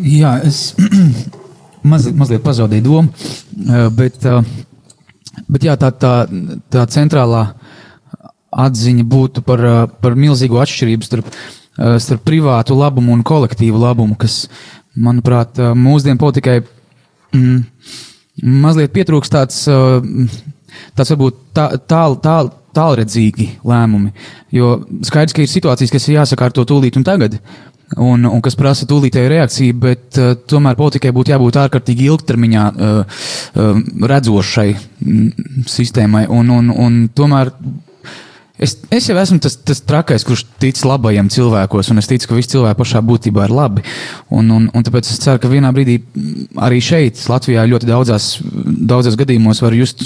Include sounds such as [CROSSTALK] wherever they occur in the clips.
Jā, es [CLEARS THROAT] maz, mazliet pazaudēju domu, bet, bet jā, tā, tā, tā centrālā atziņa būtu par, par milzīgu atšķirību starp, starp privātu labumu un kolektīvu labumu, kas, manuprāt, mūsdienu politikai mm, mazliet pietrūkst tāds, tāds varbūt tāl, tāl, tāl, tālredzīgi lēmumi. Jo skaidrs, ka ir situācijas, kas ir jāsakārto tūlīt un tagad, un, un kas prasa tūlītēju reakciju, bet uh, tomēr politikai būtu jābūt ārkārtīgi ilgtermiņā uh, uh, redzošai mm, sistēmai. Un, un, un tomēr Es, es jau esmu tas, tas trakais, kurš tic labajiem cilvēkos, un es ticu, ka visi cilvēki pašā būtībā ir labi. Un, un, un tāpēc es ceru, ka vienā brīdī arī šeit, Latvijā, ļoti daudzās, daudzās gadījumos var just,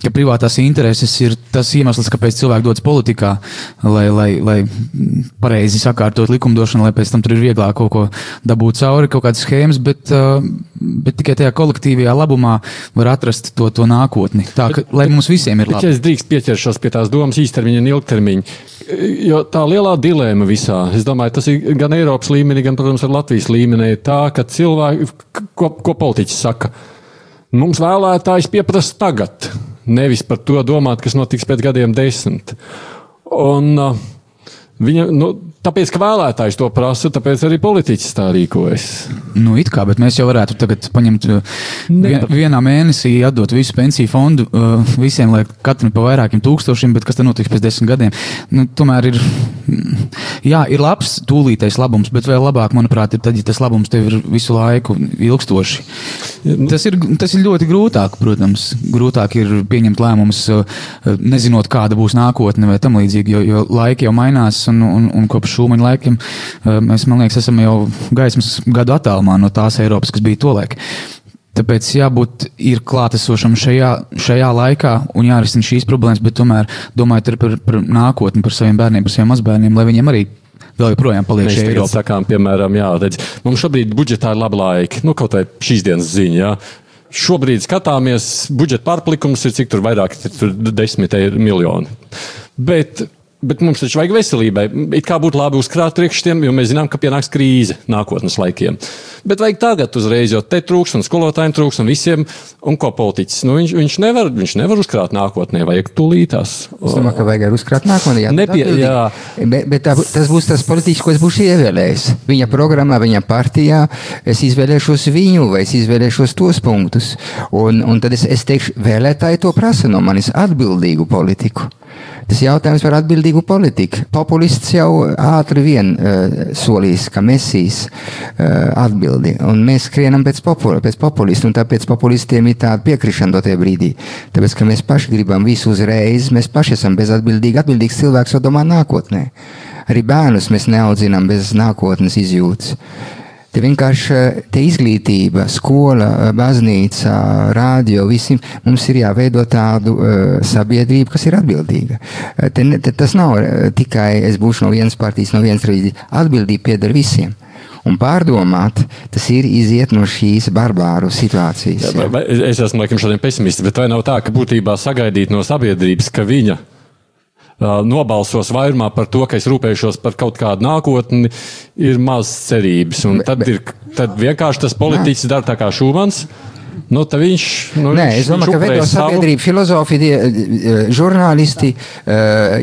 ka privātās intereses ir tas iemesls, kāpēc cilvēki dodas politikā, lai, lai, lai pareizi sakārtot likumdošanu, lai pēc tam tur ir vieglāk kaut ko dabūt cauri, kaut kādas schēmas, bet, bet tikai tajā kolektīvajā labumā var atrast to, to nākotni. Tā, ka, lai mums visiem ir labi. Ja es drīkst pieķeršos pie tās domas īstermiņā īstermiņa un ilgtermiņa. Jo tā lielā dilēma visā, es domāju, tas ir gan Eiropas līmenī, gan, protams, ar Latvijas līmenī, ir tā, ka cilvēki, ko, ko politiķi saka, mums vēlētājs pieprasa tagad, nevis par to domāt, kas notiks pēc gadiem desmit. Un, uh, Viņa, nu, tāpēc, ka vēlētājs to prasa, tāpēc arī politiķis tā rīkojas. Nu, it kā, bet mēs jau varētu tagad paņemt uh, vien, vienā mēnesī, atdot visu pensiju fondu uh, visiem, lai katram pa vairākiem tūkstošiem, bet kas tad notiks pēc desmit gadiem? Nu, tomēr ir, jā, ir labs tūlītais labums, bet vēl labāk, manuprāt, ir tad, ja tas labums tev ir visu laiku ilgstoši. Tas ir, tas ir ļoti grūtāk, protams. Grūtāk ir pieņemt lēmumus, uh, nezinot, kāda būs nākotne vai tam līdzīgi, jo, jo laiki jau mainās un, un, un kopš šūmaņa laikiem mēs, man liekas, esam jau gaismas gadu attālumā no tās Eiropas, kas bija tolaik. Tāpēc jābūt ir klātesošam šajā, šajā laikā un jārisina šīs problēmas, bet tomēr domājot par, par nākotni, par saviem bērniem, par saviem mazbērniem, lai viņiem arī vēl joprojām paliek šī Eiropa. Sakām, piemēram, jā, redz, mums šobrīd budžetā ir laba laika, nu kaut vai šīs dienas ziņa. Jā. Šobrīd skatāmies, budžeta pārplikums ir cik tur vairāk, tur desmit miljoni. Bet Bet mums taču vajag veselībai. It kā būtu labi uzkrāt priekšstiem, jo mēs zinām, ka pienāks krīze nākotnes laikiem. Bet vajag tagad uzreiz, jo te trūks un skolotājiem trūks un visiem, un ko politiķis. Nu, viņš, viņš, nevar, viņš nevar uzkrāt nākotnē, vajag tūlītās. Es domāju, ka vajag arī uzkrāt nākotnē. Jā, Nepie, jā. Bet, bet tā, tas būs tas politiķis, ko es būšu ievēlējis. Viņa programmā, viņa partijā es izvēlēšos viņu vai es izvēlēšos tos punktus. Un, un tad es, es teikšu, vēlētāji to prasa no manis atbildīgu politiku. Tas jautājums par atbildīgu politiku. Populists jau ātri vien uh, solīs, ka mesīs uh, atbildi, un mēs skrienam pēc, popul pēc populistu, un tāpēc populistiem ir tāda piekrišana dotajā brīdī. Tāpēc, ka mēs paši gribam visu uzreiz, mēs paši esam bezatbildīgi. Atbildīgs cilvēks jau domā nākotnē. Arī bērnus mēs neaudzinām bez nākotnes izjūtas. Te vienkārši te izglītība, skola, baznīca, rādio, visiem mums ir jāveido tādu uh, sabiedrību, kas ir atbildīga. Te, te, tas nav tikai es būšu no vienas partijas, no vienas rīzes. Atbildība pieder visiem. Un pārdomāt, tas ir iziet no šīs barbāru situācijas. Jā, jā. Es esmu laikam šodien pesimists, bet vai nav tā, ka būtībā sagaidīt no sabiedrības, ka viņa nobalsos vairumā par to, ka es rūpēšos par kaut kādu nākotni, ir maz cerības. Un tad, ir, tad vienkārši tas politiķis dara tā kā Šūmans. Nu, viņš, nu, Nē, es domāju, ka veido sabiedrību filozofi, žurnālisti,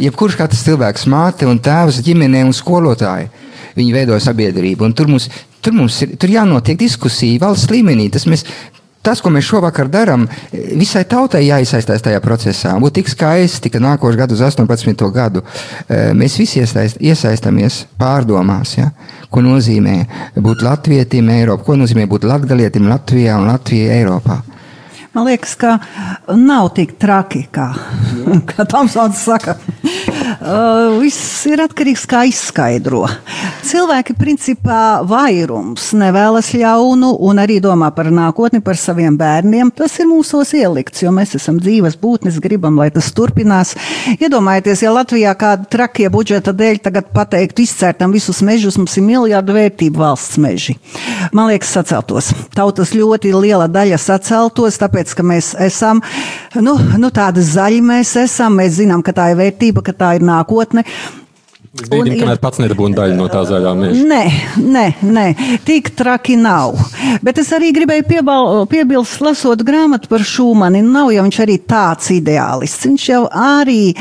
jebkurš katrs cilvēks, māte un tēvs, ģimene un skolotāji. Viņi veido sabiedrību. Un tur mums, tur mums ir tur jānotiek diskusija valsts līmenī. Tas mēs Tas, ko mēs šovakar darām, visai tautai jāiesaistās tajā procesā. Būtu tik skaisti, ka nākošais gads, uz 18. gadu, e, mēs visi iesaist, iesaistamies pārdomās, ja? ko nozīmē būt latvietim Eiropā, ko nozīmē būt latgalietim Latvijā un Latvijai Eiropā. Man liekas, ka nav tik traki, kā, [LAUGHS] kā Tamsons saka. Uh, viss ir atkarīgs no tā, kā izskaidro. Cilvēki, principā, vairums nevēlas ļaunu un arī domā par nākotni, par saviem bērniem. Tas ir mūsos ielikts, jo mēs esam dzīves būtnes, gribam, lai tas turpinās. Iedomājieties, ja Latvijā kāda trakie budžeta dēļ tagad pateiktu, izcērtam visus mežus, mums ir miljardu vērtību valsts meži. Man liekas, saceltos. Tautas ļoti liela daļa saceltos, tāpēc tāpēc, ka mēs esam nu, nu, tādi zaļi, mēs esam, mēs zinām, ka tā ir vērtība, ka tā ir nākotne. Es brīdim, kamēr pats nedabūnu daļu no tā zaļā meža. Nē, nē, nē, tik traki nav. Bet es arī gribēju piebal, piebilst, lasot grāmatu par Šūmani, nav jau viņš arī tāds ideālists. Viņš jau arī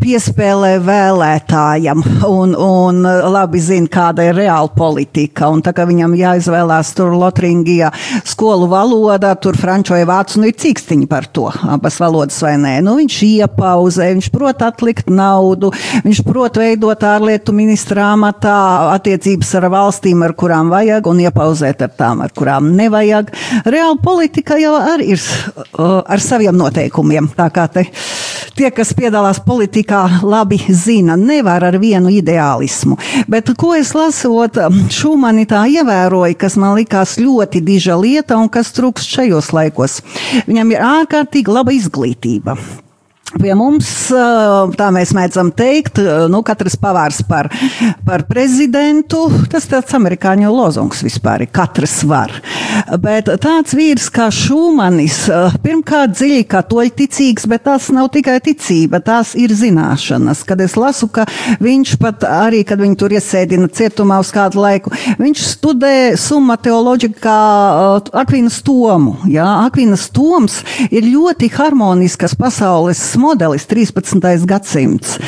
piespēlē vēlētājam un, un labi zina, kāda ir reāla politika. Un tā kā viņam jāizvēlās tur Lotringijā skolu valoda, tur franču vai vācu, nu ir cīkstiņi par to, abas valodas vai nē. Nu, viņš iepauzē, viņš prot atlikt naudu, viņš prot veidot veidot ārlietu ministra amatā attiecības ar valstīm, ar kurām vajag, un iepauzēt ar tām, ar kurām nevajag. Reāla politika jau arī ir ar saviem noteikumiem. Tā kā te, tie, kas piedalās politikā, labi zina, nevar ar vienu ideālismu. Bet ko es lasot, Šumani tā ievēroju, kas man likās ļoti diža lieta un kas trūkst šajos laikos. Viņam ir ārkārtīgi laba izglītība. Pie mums, tā mēs mēdzam teikt, nu, katrs pavārs par, par prezidentu. Tas tāds amerikāņu lozungs vispār ir. Katrs var. Bet tāds vīrs kā Šūmanis, pirmkārt dziļi katoļticīgs, bet tas nav tikai ticība, tās ir zināšanas. Kad es lasu, ka viņš pat arī, kad viņu tur iesēdina cietumā uz kādu laiku, viņš studē summa teoloģikā Akvinas Tomu. Jā, Akvinas Toms ir ļoti harmoniskas pasaules modelis 13. gadsimts.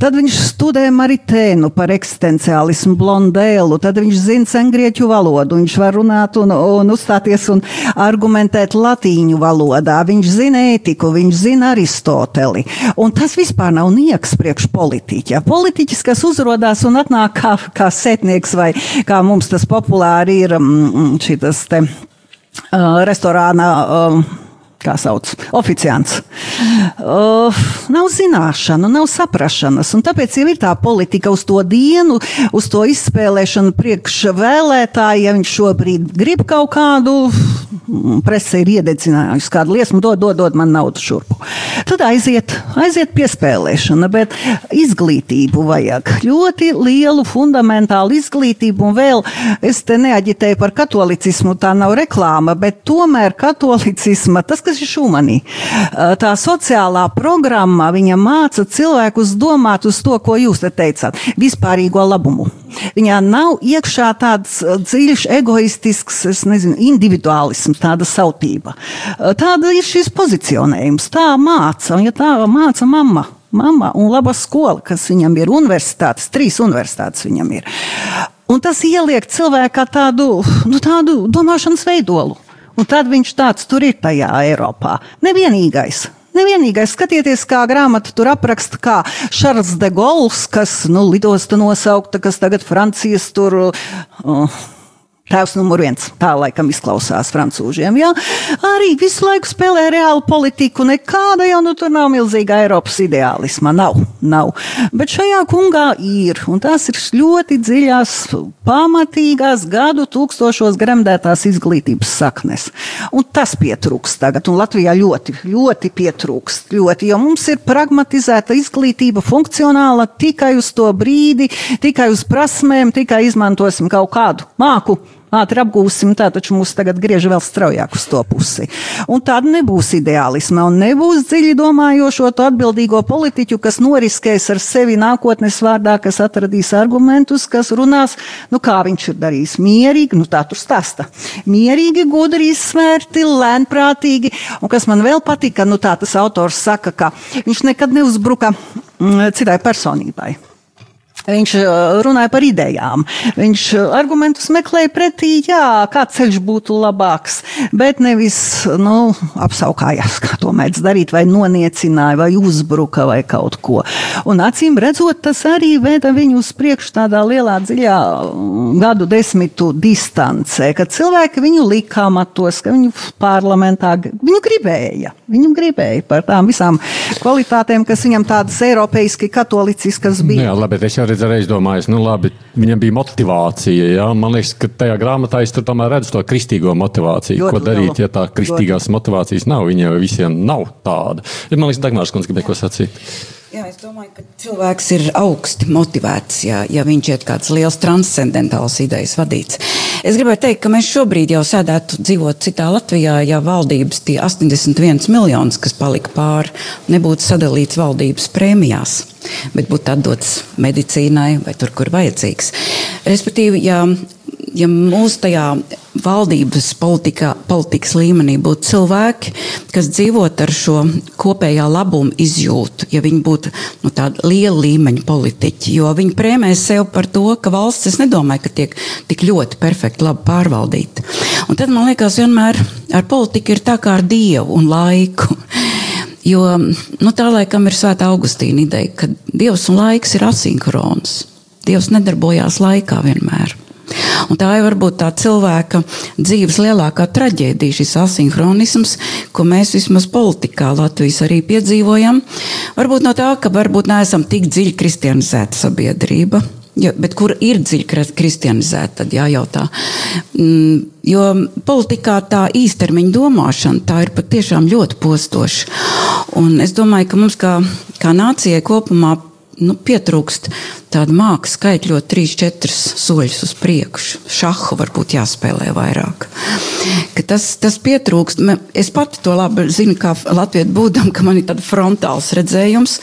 Tad viņš studē Maritēnu par eksistenciālismu, blondēlu, tad viņš zina sengrieķu valodu, viņš var runāt un, un uzstāties un argumentēt latīņu valodā, viņš zina ētiku, viņš zina Aristoteli. Un tas vispār nav nieks priekš politiķa. Politiķis, kas uzrodās un atnāk kā, kā setnieks vai kā mums tas populāri ir mm, šitas te uh, restorāna. Uh, kā sauc, oficiants. Uh, nav zināšana, nav saprašanas, tāpēc jau ir tā politika uz to dienu, uz to izspēlēšanu priekš vēlētāji, ja viņš šobrīd grib kaut kādu, presa ir iededzinājusi kādu liesmu, dod, dod, dod man naudu šurpu. Tad aiziet, aiziet piespēlēšana, bet izglītību vajag. Ļoti lielu fundamentālu izglītību, un vēl es te neaģitēju par katolicismu, tā nav reklāma, bet tomēr katolicisma, tas, kas ir šūmanī. Tā sociālā programma viņa māca cilvēkus domāt uz to, ko jūs te teicāt, vispārīgo labumu. Viņā nav iekšā tāds dziļš, egoistisks, nezinu, individuālisms, tāda sautība. Tāda ir šis pozicionējums. Tā māca, un ja tā māca mamma. Mama un laba skola, kas viņam ir universitātes, trīs universitātes viņam ir. Un tas ieliek cilvēkā tādu, nu, tādu domāšanas veidolu. Un tad viņš tāds tur ir tajā Eiropā. Nevienīgais. Nevienīgais, skatieties, kā grāmata tur apraksta, kā Šarls de Gauls, kas, nu, lidosta nosaukta, kas tagad Francijas tur. Uh, Tēvs numur viens, tā laikam izklausās francūžiem. Jā. Arī visu laiku spēlē reālu politiku. Nekāda jau nu tur nav milzīga Eiropas ideālisma. Nav, nav. Bet šajā kungā ir. Un tās ir ļoti dziļās, pamatīgās gadu tūkstošos gremdētās izglītības saknes. Un tas pietrūkst tagad. Un Latvijā ļoti, ļoti pietrūkst. Ļoti, jo mums ir pragmatizēta izglītība, funkcionāla tikai uz to brīdi, tikai uz prasmēm, tikai izmantosim kaut kādu māku ātri apgūsim, tā taču mūs tagad griež vēl straujāk uz to pusi. Un tāda nebūs ideālisma un nebūs dziļi domājošo to atbildīgo politiķu, kas noriskēs ar sevi nākotnes vārdā, kas atradīs argumentus, kas runās, nu kā viņš ir darījis mierīgi, nu tā tur stāsta. Mierīgi, gudri izsvērti, lēnprātīgi, un kas man vēl patika, nu tā tas autors saka, ka viņš nekad neuzbruka mm, citai personībai. Viņš uh, runāja par idejām. Viņš uh, argumentus meklēja pretī, jā, kā ceļš būtu labāks, bet nevis nu, apsaukājās, kā to mēdz darīt, vai noniecināja, vai uzbruka, vai kaut ko. Un acīm redzot, tas arī veda viņu uz priekšu tādā lielā, dziļā mm, gadu desmitu distancē, kad cilvēki viņu lika amatos, ka viņu parlamentā viņu gribēja. Viņu gribēja par tām visām kvalitātēm, kas viņam tādas eiropeiski katoliciskas bija. Jā, labi, redzu, reiz domājis, nu labi, viņam bija motivācija. Jā. Man liekas, ka tajā grāmatā es tomēr redzu to kristīgo motivāciju. Ļoti ko darīt, lielu. ja tā kristīgās ļoti. motivācijas nav? Viņiem visiem nav tāda. Ja, man liekas, Dagmārs Kungs gribēja ko sacīt. Jā, es domāju, ka cilvēks ir augsti motivēts, ja, ja viņš ir kāds liels transcendentāls idejas vadīts. Es gribēju teikt, ka mēs šobrīd jau sēdētu dzīvot citā Latvijā, ja valdības tie 81 miljonus, kas palika pāri, nebūtu sadalīts valdības prēmijās, bet būtu atdots medicīnai vai tur, kur vajadzīgs. Respektīvi, ja ja mūsu tajā valdības politikā, politikas līmenī būtu cilvēki, kas dzīvot ar šo kopējā labuma izjūtu, ja viņi būtu nu, tādi liela līmeņa politiķi, jo viņi prēmē sev par to, ka valsts, es nedomāju, ka tiek tik ļoti perfekti labi pārvaldīta. Un tad man liekas, vienmēr ar politiku ir tā kā ar dievu un laiku. Jo nu, tā laikam ir svēta Augustīna ideja, ka dievs un laiks ir asinhrons. Dievs nedarbojās laikā vienmēr. Un tā ir varbūt tā cilvēka dzīves lielākā traģēdija, šis asinhronisms, ko mēs vismaz politikā Latvijas arī piedzīvojam. Varbūt no tā, ka varbūt neesam tik dziļi kristianizēta sabiedrība. Jo, bet kur ir dziļi kristianizēta, tad jājautā. Mm, jo politikā tā īstermiņa domāšana tā ir patiešām ļoti postoša. Un es domāju, ka mums kā, kā nācijai kopumā nu, pietrūkst tāda māksla, skaitļot trīs, četrus soļus uz priekšu. Šahu varbūt jāspēlē vairāk. Ka tas, tas pietrūkst. Es pati to labi zinu, kā Latvijas būdam, ka man ir tāds frontāls redzējums.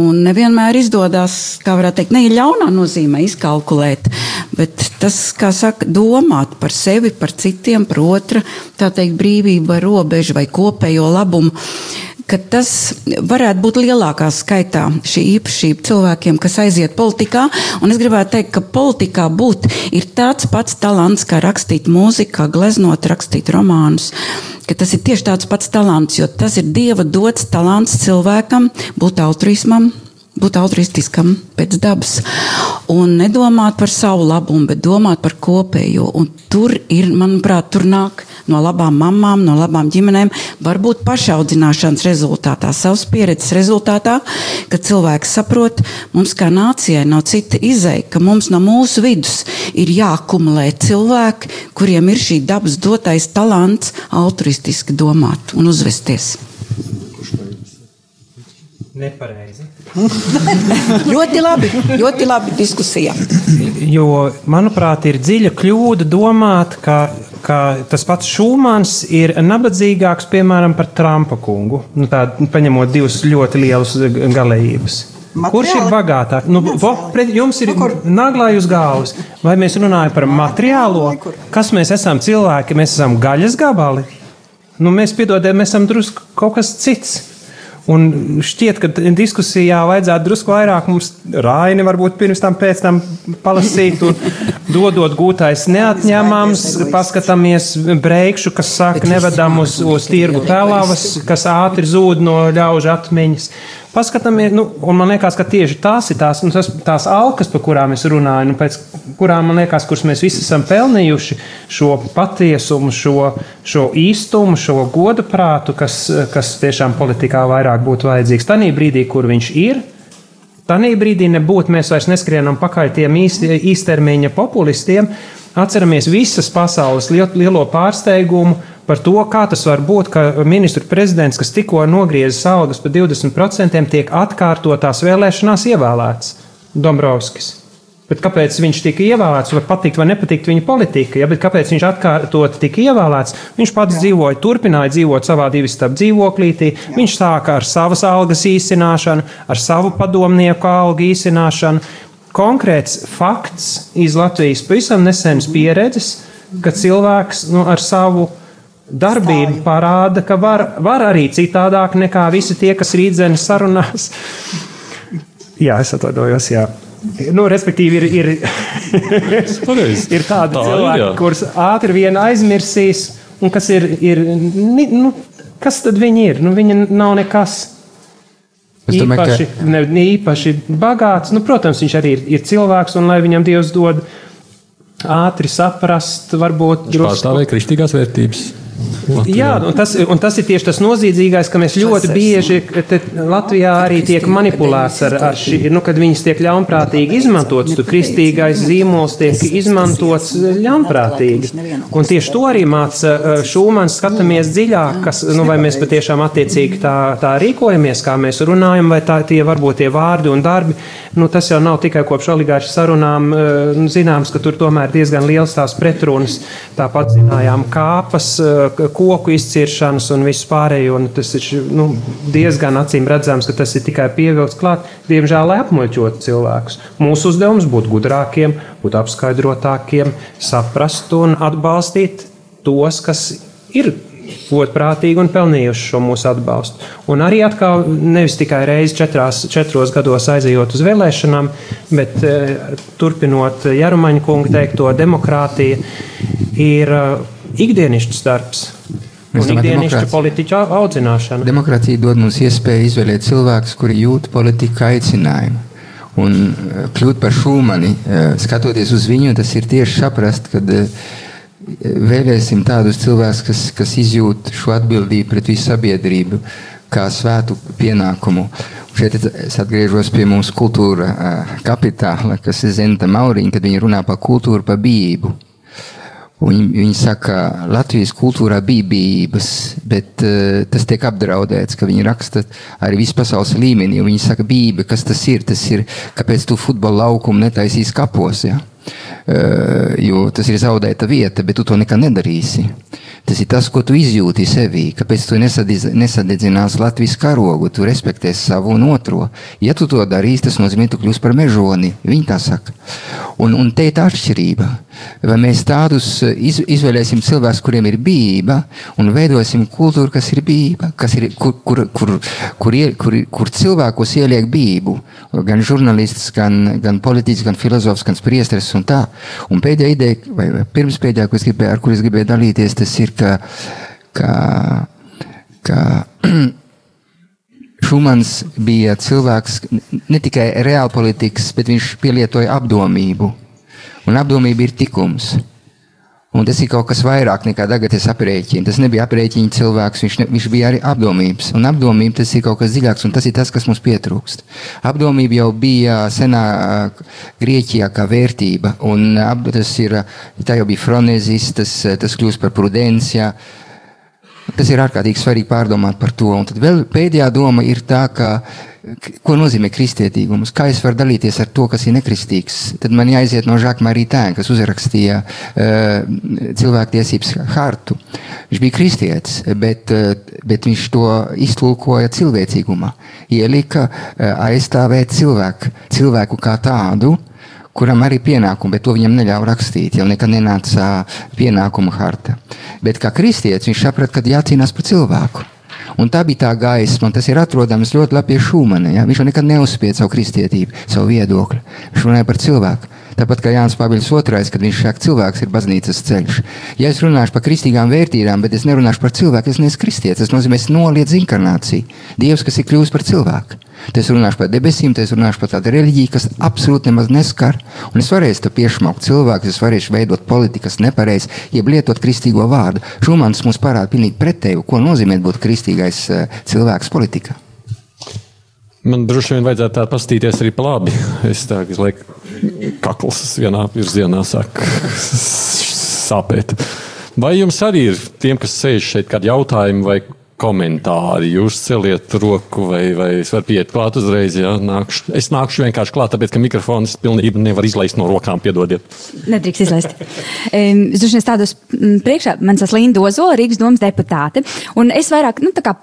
Un nevienmēr izdodas, kā varētu teikt, ne ļaunā nozīmē izkalkulēt, bet tas, kā saka, domāt par sevi, par citiem, par otru, tā teikt, brīvību, robežu vai kopējo labumu ka tas varētu būt lielākā skaitā šī īpašība cilvēkiem, kas aiziet politikā. Un es gribētu teikt, ka politikā būt ir tāds pats talants, kā rakstīt mūziku, kā gleznot, rakstīt romānus. Tas ir tieši tāds pats talants, jo tas ir dieva dots talants cilvēkam būt altruismam, būt altruistiskam pēc dabas un nedomāt par savu labumu, bet domāt par kopējo. Un tur ir, manuprāt, tur nāk no labām mamām, no labām ģimenēm, varbūt pašaudzināšanas rezultātā, savas pieredzes rezultātā, ka cilvēks saprot, mums kā nācijai nav cita izēja, ka mums no mūsu vidus ir jākumulē cilvēki, kuriem ir šī dabas dotais talants altruistiski domāt un uzvesties. Nepareizi. [LAUGHS] ļoti labi, ļoti labi diskusija. Jo, manuprāt, ir dziļa kļūda domāt, ka, ka tas pats Šūmans ir nabadzīgāks, piemēram, par Trumpa kungu. Nu, tā, paņemot divus ļoti lielus galējības. Materiāli? Kurš ir bagātāk? Nu, vo, jums ir nu, naglai uz galvas. Vai mēs runājam par materiālo? Kas mēs esam cilvēki? Mēs esam gaļas gabali. Nu, mēs piedodam, mēs esam drusku kaut kas cits. Un šķiet, ka diskusijā vajadzētu drusku vairāk mums rāini, varbūt pirms tam, pēc tam palasīt, un [LAUGHS] dodot gūtais neatņemams, paskatāmies breikšu, kas saka, nevedam uz, uz tirgu tēlavas, kas ātri zūd no ļaužu atmiņas. Paskatāmies, nu, un man liekas, ka tieši tās ir tās, nu, tas, tās alkas, par kurām es runāju, nu, pēc kurām man liekas, kuras mēs visi esam pelnījuši šo patiesumu, šo, šo īstumu, šo godu prātu, kas, kas tiešām politikā vairāk būtu vajadzīgs. Tanī brīdī, kur viņš ir, tanī brīdī nebūtu mēs vairs neskrienam pakaļ tiem īstermiņa populistiem, Atceramies visas pasaules lielo pārsteigumu par to, kā tas var būt, ka ministru prezidents, kas tikko nogriezis algas par 20%, tiek atkārtotās vēlēšanās ievēlēts Dombrovskis. Bet kāpēc viņš tika ievēlēts? Var patikt vai nepatikt viņa politika, ja, kāpēc viņš atkārtot tika ievēlēts? Viņš pats Jā. dzīvoja, turpināja dzīvot savā divu stāvu dzīvoklītī. Jā. Viņš sāka ar savas algas īsināšanu, ar savu padomnieku algu īsināšanu konkrēts fakts iz Latvijas pavisam nesenas pieredzes, ka cilvēks nu, ar savu darbību parāda, ka var, var arī citādāk nekā visi tie, kas rītdienas sarunās. jā, es atvainojos. Jā. Nu, respektīvi, ir, ir, [LAUGHS] ir tādi Tā, cilvēki, jā. kurus ātri vien aizmirsīs, un kas ir, ir nu, kas tad viņi ir? Nu, viņi nav nekas. Es domāju, īpaši, ka... ne, ne īpaši bagāts. Nu, protams, viņš arī ir, ir cilvēks, un lai viņam Dievs dod ātri saprast, varbūt drusku... pārstāvēja kristīgās vērtības. Latvijā. Jā, un tas, un tas ir tieši tas noziedzīgais, ka mēs ļoti bieži te, Latvijā arī tiek manipulēts ar, ar šī, nu, kad viņas tiek ļaunprātīgi izmantotas. Tur kristīgais zīmols tiek izmantots ļaunprātīgi. Un tieši to arī māca uh, Šūmans. Skatāmies dziļāk, kas, nu, vai mēs patiešām attiecīgi tā, tā rīkojamies, kā mēs runājam, vai tā, tie varbūt tie vārdi un darbi. Nu, tas jau nav tikai kopš oligāršu sarunām nu, zināms, ka tur tomēr diezgan liels tās pretrunas. Tāpat zinājām kāpas, koku izciršanas un visu pārējo. Un tas ir nu, diezgan acīm redzams, ka tas ir tikai pievilkts klāt, diemžēl, lai apmuļķotu cilvēkus. Mūsu uzdevums būtu gudrākiem, būt apskaidrotākiem, saprast un atbalstīt tos, kas ir godprātīgi un pelnījuši šo mūsu atbalstu. Un arī atkal nevis tikai reizi četrās, četros gados aizejot uz vēlēšanām, bet e, turpinot Jarumaņa kunga teikto, demokrātija ir e, ikdienišķs darbs. Es Un ikdienišķa politiķa audzināšana. Demokrātija dod mums iespēju izvēlēt cilvēkus, kuri jūt politika aicinājumu. Un eh, kļūt par šūmani, eh, skatoties uz viņu, tas ir tieši saprast, ka vēlēsim tādus cilvēkus, kas, kas izjūt šo atbildību pret visu sabiedrību, kā svētu pienākumu. Šeit es atgriežos pie mūsu kultūra eh, kapitāla, kas ir Zenta Mauriņa, kad viņi runā par kultūru, par bijību. Viņi, viņi saka, ka Latvijas kultūrā bija bijības, bet uh, tas tiek apdraudēts, ka viņi raksta arī vispasaules līmenī. Viņi saka, bijība, kas tas ir? Tas ir, kāpēc tu futbola laukumu netaisīs kapos, ja? uh, jo tas ir zaudēta vieta, bet tu to nekad nedarīsi. Tas ir tas, ko tu izjūti sevī. Kāpēc tu nesadiz- nesadedzinās Latvijas karogu, tu respektēsi savu un otro. Ja tu to darīsi, tas nozīmē, tu kļūsi par mežoni. Viņi tā saka. Un, un te ir tā atšķirība. Vai mēs tādus eh, iz, izvēlēsim cilvēkus, kuriem ir bijība, un veidosim kultūru, kas ir bijība, kas ir, kur, kur, kur, kur, ie, kur, kur cilvēkos ieliek bijību. Gan žurnālists, gan, gan politiķis, gan filozofs, gan priesteris un tā. Un pēdējā ideja, vai vai pirms pēdējā, ko es gribēju, ar kur es gribēju dalīties, tas ir, ka, ka, ka [CLEARS THROAT] Šumans bija cilvēks ne tikai reālpolitikas, bet viņš pielietoja apdomību. Un apdomība ir tikums. Un tas ir kaut kas vairāk nekā tagad es aprēķinu. Tas nebija aprēķina cilvēks, viņš, ne, viņš bija arī apdomības. Un apdomība tas ir kaut kas dziļāks, un tas ir tas, kas mums pietrūkst. Apdomība jau bija senā ā, Grieķijā kā vērtība, un ap, tas ir, tā jau bija fronezis, tas, tas kļūst par prudencijā. Tas ir ārkārtīgi svarīgi pārdomāt par to. Un tad vēl pēdējā doma ir tā, ka, ko nozīmē kristietīgums, kā es varu dalīties ar to, kas ir nekristīgs. Tad man jāiziet no Žaka Marija Tēna, kas uzrakstīja uh, cilvēktiesības hartu. Viņš bija kristietis, bet, uh, bet viņš to iztulkoja cilvēcīgumā. Ielika uh, aizstāvēt cilvēku, cilvēku kā tādu, kuram arī pienākumi, bet to viņam neļāva rakstīt. Jau nekad nenāca pienākuma harta. Bet kā kristietis viņš saprata, ka jācīnās par cilvēku. Un tā bija tā gaisma, un tas ir atrodams ļoti labi pie Šūmana. Ja? Viņš nekad neuzspiež savu kristietību, savu viedokli. Viņš runāja par cilvēku. Tāpat kā Jānis Pāvils II, kad viņš saka, cilvēks ir baznīcas ceļš. Ja es runāšu par kristīgām vērtībām, bet es nerunāšu par cilvēku, es neesmu kristietis. Tas nozīmē, es noliedzu inkarnāciju. Dievs, kas ir kļuvis par cilvēku. Tad es runāšu par debesīm, tad es runāšu par tādu reliģiju, kas absolūti nemaz neskar. Un es varēšu te piešmaukt cilvēkus, es varēšu veidot politiku, kas nepareizi, jeb lietot kristīgo vārdu. Šumans mums parāda pilnīgi pretēju, ko nozīmē būt kristīgais uh, cilvēks politikā. Man droši vien vajadzētu tā paskatīties arī pa labi. Es tā kā lieku, kakls vienā virzienā sāk sāpēt. Vai jums arī ir tiem, kas sēž šeit, kādi jautājumi vai komentāri? Jūs celiet roku, vai, vai es varu pieiet klāt uzreiz. Ja? Nākšu, es nākšu vienkārši klāt, tāpēc, ka mikrofons pilnībā nevar izlaist no rokām, piedodiet. Nedrīkst izlaist. Es vien stādos mm, priekšā, man tas Linda Ozola, Rīgas domas deputāte, un es vairāk, nu, tā kā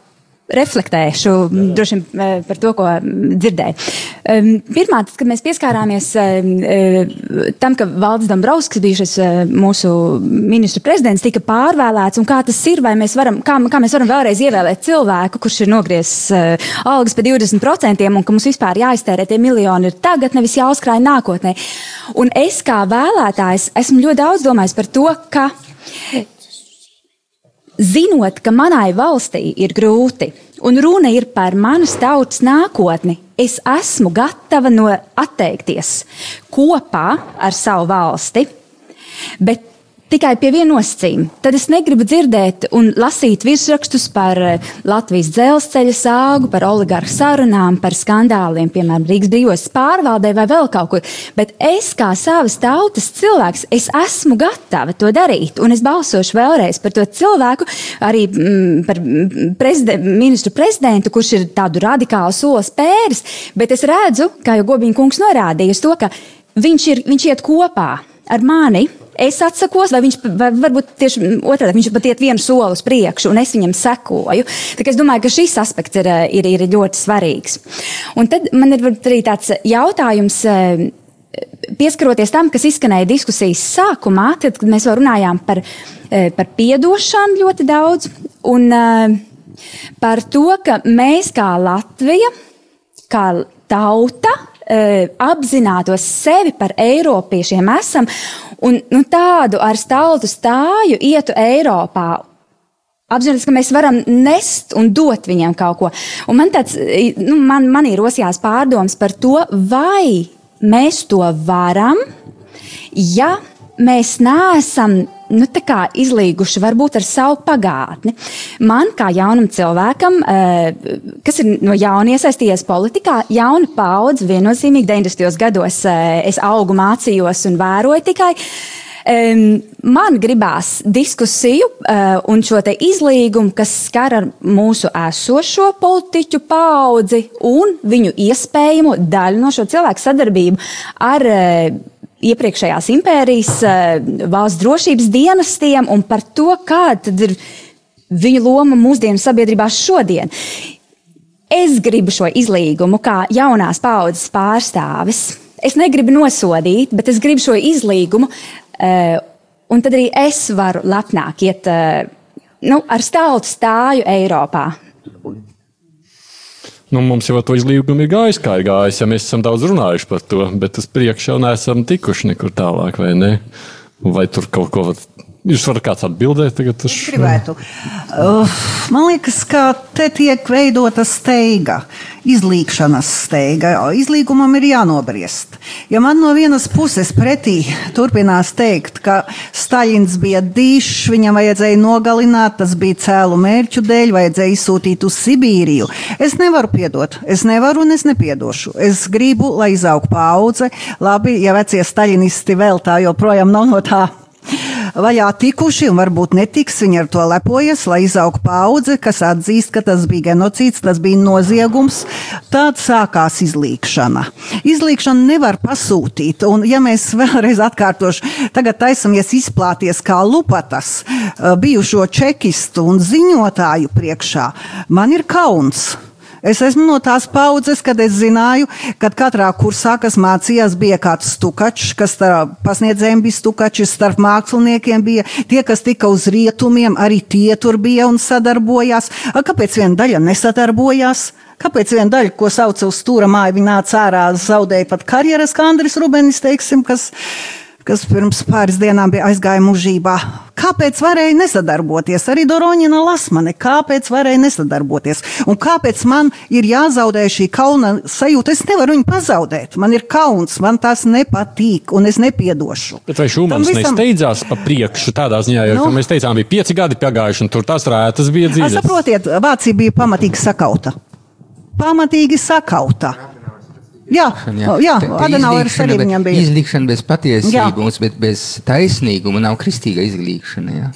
reflektēšu droši eh, par to, ko mm, dzirdēju. Um, pirmā, kad mēs pieskārāmies um, eh, tam, ka Valdis Dombrovskis, bijušais eh, mūsu ministru prezidents, tika pārvēlēts, un kā tas ir, vai mēs varam, kā, kā mēs varam vēlreiz ievēlēt cilvēku, kurš ir nogriezis algas par 20%, un ka mums vispār jāiztērē tie miljoni ir tagad, nevis jāuzkrāj nākotnē. Un es kā vēlētājs esmu ļoti daudz domājis par to, ka zinot, ka manai valstī ir grūti, un runa ir par manas tautas nākotni, es esmu gatava no atteikties kopā ar savu valsti. Bet tikai pie viena nosacījuma. Tad es negribu dzirdēt un lasīt virsrakstus par eh, Latvijas dzelzceļa sāgu, par oligarhu sarunām, par skandāliem, piemēram, Rīgas brīvos pārvaldē vai vēl kaut kur. Bet es kā savas tautas cilvēks, es esmu gatava to darīt. Un es balsošu vēlreiz par to cilvēku, arī mm, par prezident, ministru prezidentu, kurš ir tādu radikālu soli spēris. Bet es redzu, kā jau Gobiņa kungs norādīja, to, ka viņš, ir, viņš iet kopā ar mani es atsakos, vai viņš vai varbūt tieši otrādi, viņš pat iet vienu soli uz priekšu, un es viņam sekoju. Tā es domāju, ka šis aspekts ir, ir, ir ļoti svarīgs. Un tad man ir arī tāds jautājums. Pieskaroties tam, kas izskanēja diskusijas sākumā, tad, mēs vēl runājām par, par piedošanu ļoti daudz, un par to, ka mēs kā Latvija, kā tauta, apzinātos sevi par eiropiešiem esam un nu, tādu ar staltu stāju ietu Eiropā. Apzināties, ka mēs varam nest un dot viņiem kaut ko. Un man, tāds, nu, man, man ir rosījās pārdoms par to, vai mēs to varam, ja mēs neesam nu, izlīguši varbūt ar savu pagātni. Man, kā jaunam cilvēkam, eh, kas ir no jauna iesaistījies politikā, jauna paudze, viennozīmīgi 90. gados eh, es augu, mācījos un vēroju tikai. Man gribās diskusiju uh, un šo izlīgumu, kas skar mūsu esošo politiķu paudzi un viņu iespējamo daļu no šo cilvēku sadarbību ar iepriekšējās impērijas eh, valsts drošības dienestiem un par to, kāda ir viņu loma mūsdienu sabiedrībā šodien. Es gribu šo izlīgumu kā jaunās paudzes pārstāvis. Es negribu nosodīt, bet es gribu šo izlīgumu, eh, un tad arī es varu lepnāk iet eh, nu, ar stāvu stāju Eiropā. Nu, mums jau to izlīgumu ir gājis, kā ir gājis, ja mēs esam daudz runājuši par to, bet uz priekšu jau neesam tikuši nekur tālāk, vai ne? Vai tur kaut ko Jūs varat kāds atbildēt tagad šo? Gribētu. Man liekas, ka te tiek veidota steiga, izlīkšanas steiga. Izlīgumam ir jānobriest. Ja man no vienas puses pretī turpinās teikt, ka Staļins bija dīšs, viņam vajadzēja nogalināt, tas bija cēlu mērķu dēļ, vajadzēja izsūtīt uz Sibīriju. Es nevaru piedot, es nevaru un es nepiedošu. Es gribu, lai izaug paudze. Labi, ja vecie staļinisti vēl tā joprojām nav no tā vaļā tikuši un varbūt netiks. Viņi ar to lepojas, lai izaugtu paudze, kas atzīst, ka tas bija genocīds, tas bija noziegums. Tad sākās izlīkšana. Izlīkšana nevar pasūtīt, un ja mēs [LAUGHS] vēlreiz atkārtošu, tagad taisamies izplāties kā lupatas eh, bijušo čekistu un ziņotāju priekšā, man ir kauns. Es esmu no tās paudzes, kad es zināju, ka katrā kursā, kas mācījās, bija kāds stukačs, kas starp pasniedzējiem bija stukačs, starp māksliniekiem bija tie, kas tika uz rietumiem, arī tie tur bija un sadarbojās. A, kāpēc viena daļa nesadarbojās? Kāpēc viena daļa, ko sauca uz stūra māju, viņa nāca ārā, zaudēja pat karjeras, kā Andris Rubenis, teiksim, kas kas pirms pāris dienām bija aizgāja mūžībā. Kāpēc varēja nesadarboties? Arī Doroņina Lasmane, kāpēc varēja nesadarboties? Un kāpēc man ir jāzaudē šī kauna sajūta? Es nevaru viņu pazaudēt. Man ir kauns, man tas nepatīk, un es nepiedošu. Bet vai Šumans visam... nesteidzās pa priekšu tādā ziņā, jo nu, mēs teicām, bija pieci gadi pagājuši, un tur tās rētas bija dziļas? Saprotiet, Vācija bija pamatīgi sakauta. Pamatīgi sakauta. Jā, jā, Adenaueris arī viņam bija. Izlikšana bez patiesības, bet bez taisnīguma nav kristīga izglīšana. Jā.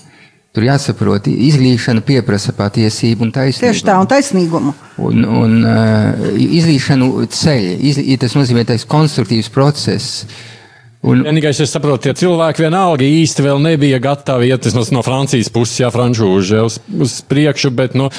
Tur jāsaprot, izglīšana prasa patiesību un taisnīgumu. Tieši tā, un taisnīgumu. Un, un uh, izglīšanu ceļ, izlī, tas nozīmē tas konstruktīvs process. Un... Vienīgais, es saprotu, tie cilvēki vienalga īsti vēl nebija gatavi iet no, no Francijas puses, jā, frančūži uz, uz priekšu, bet nu,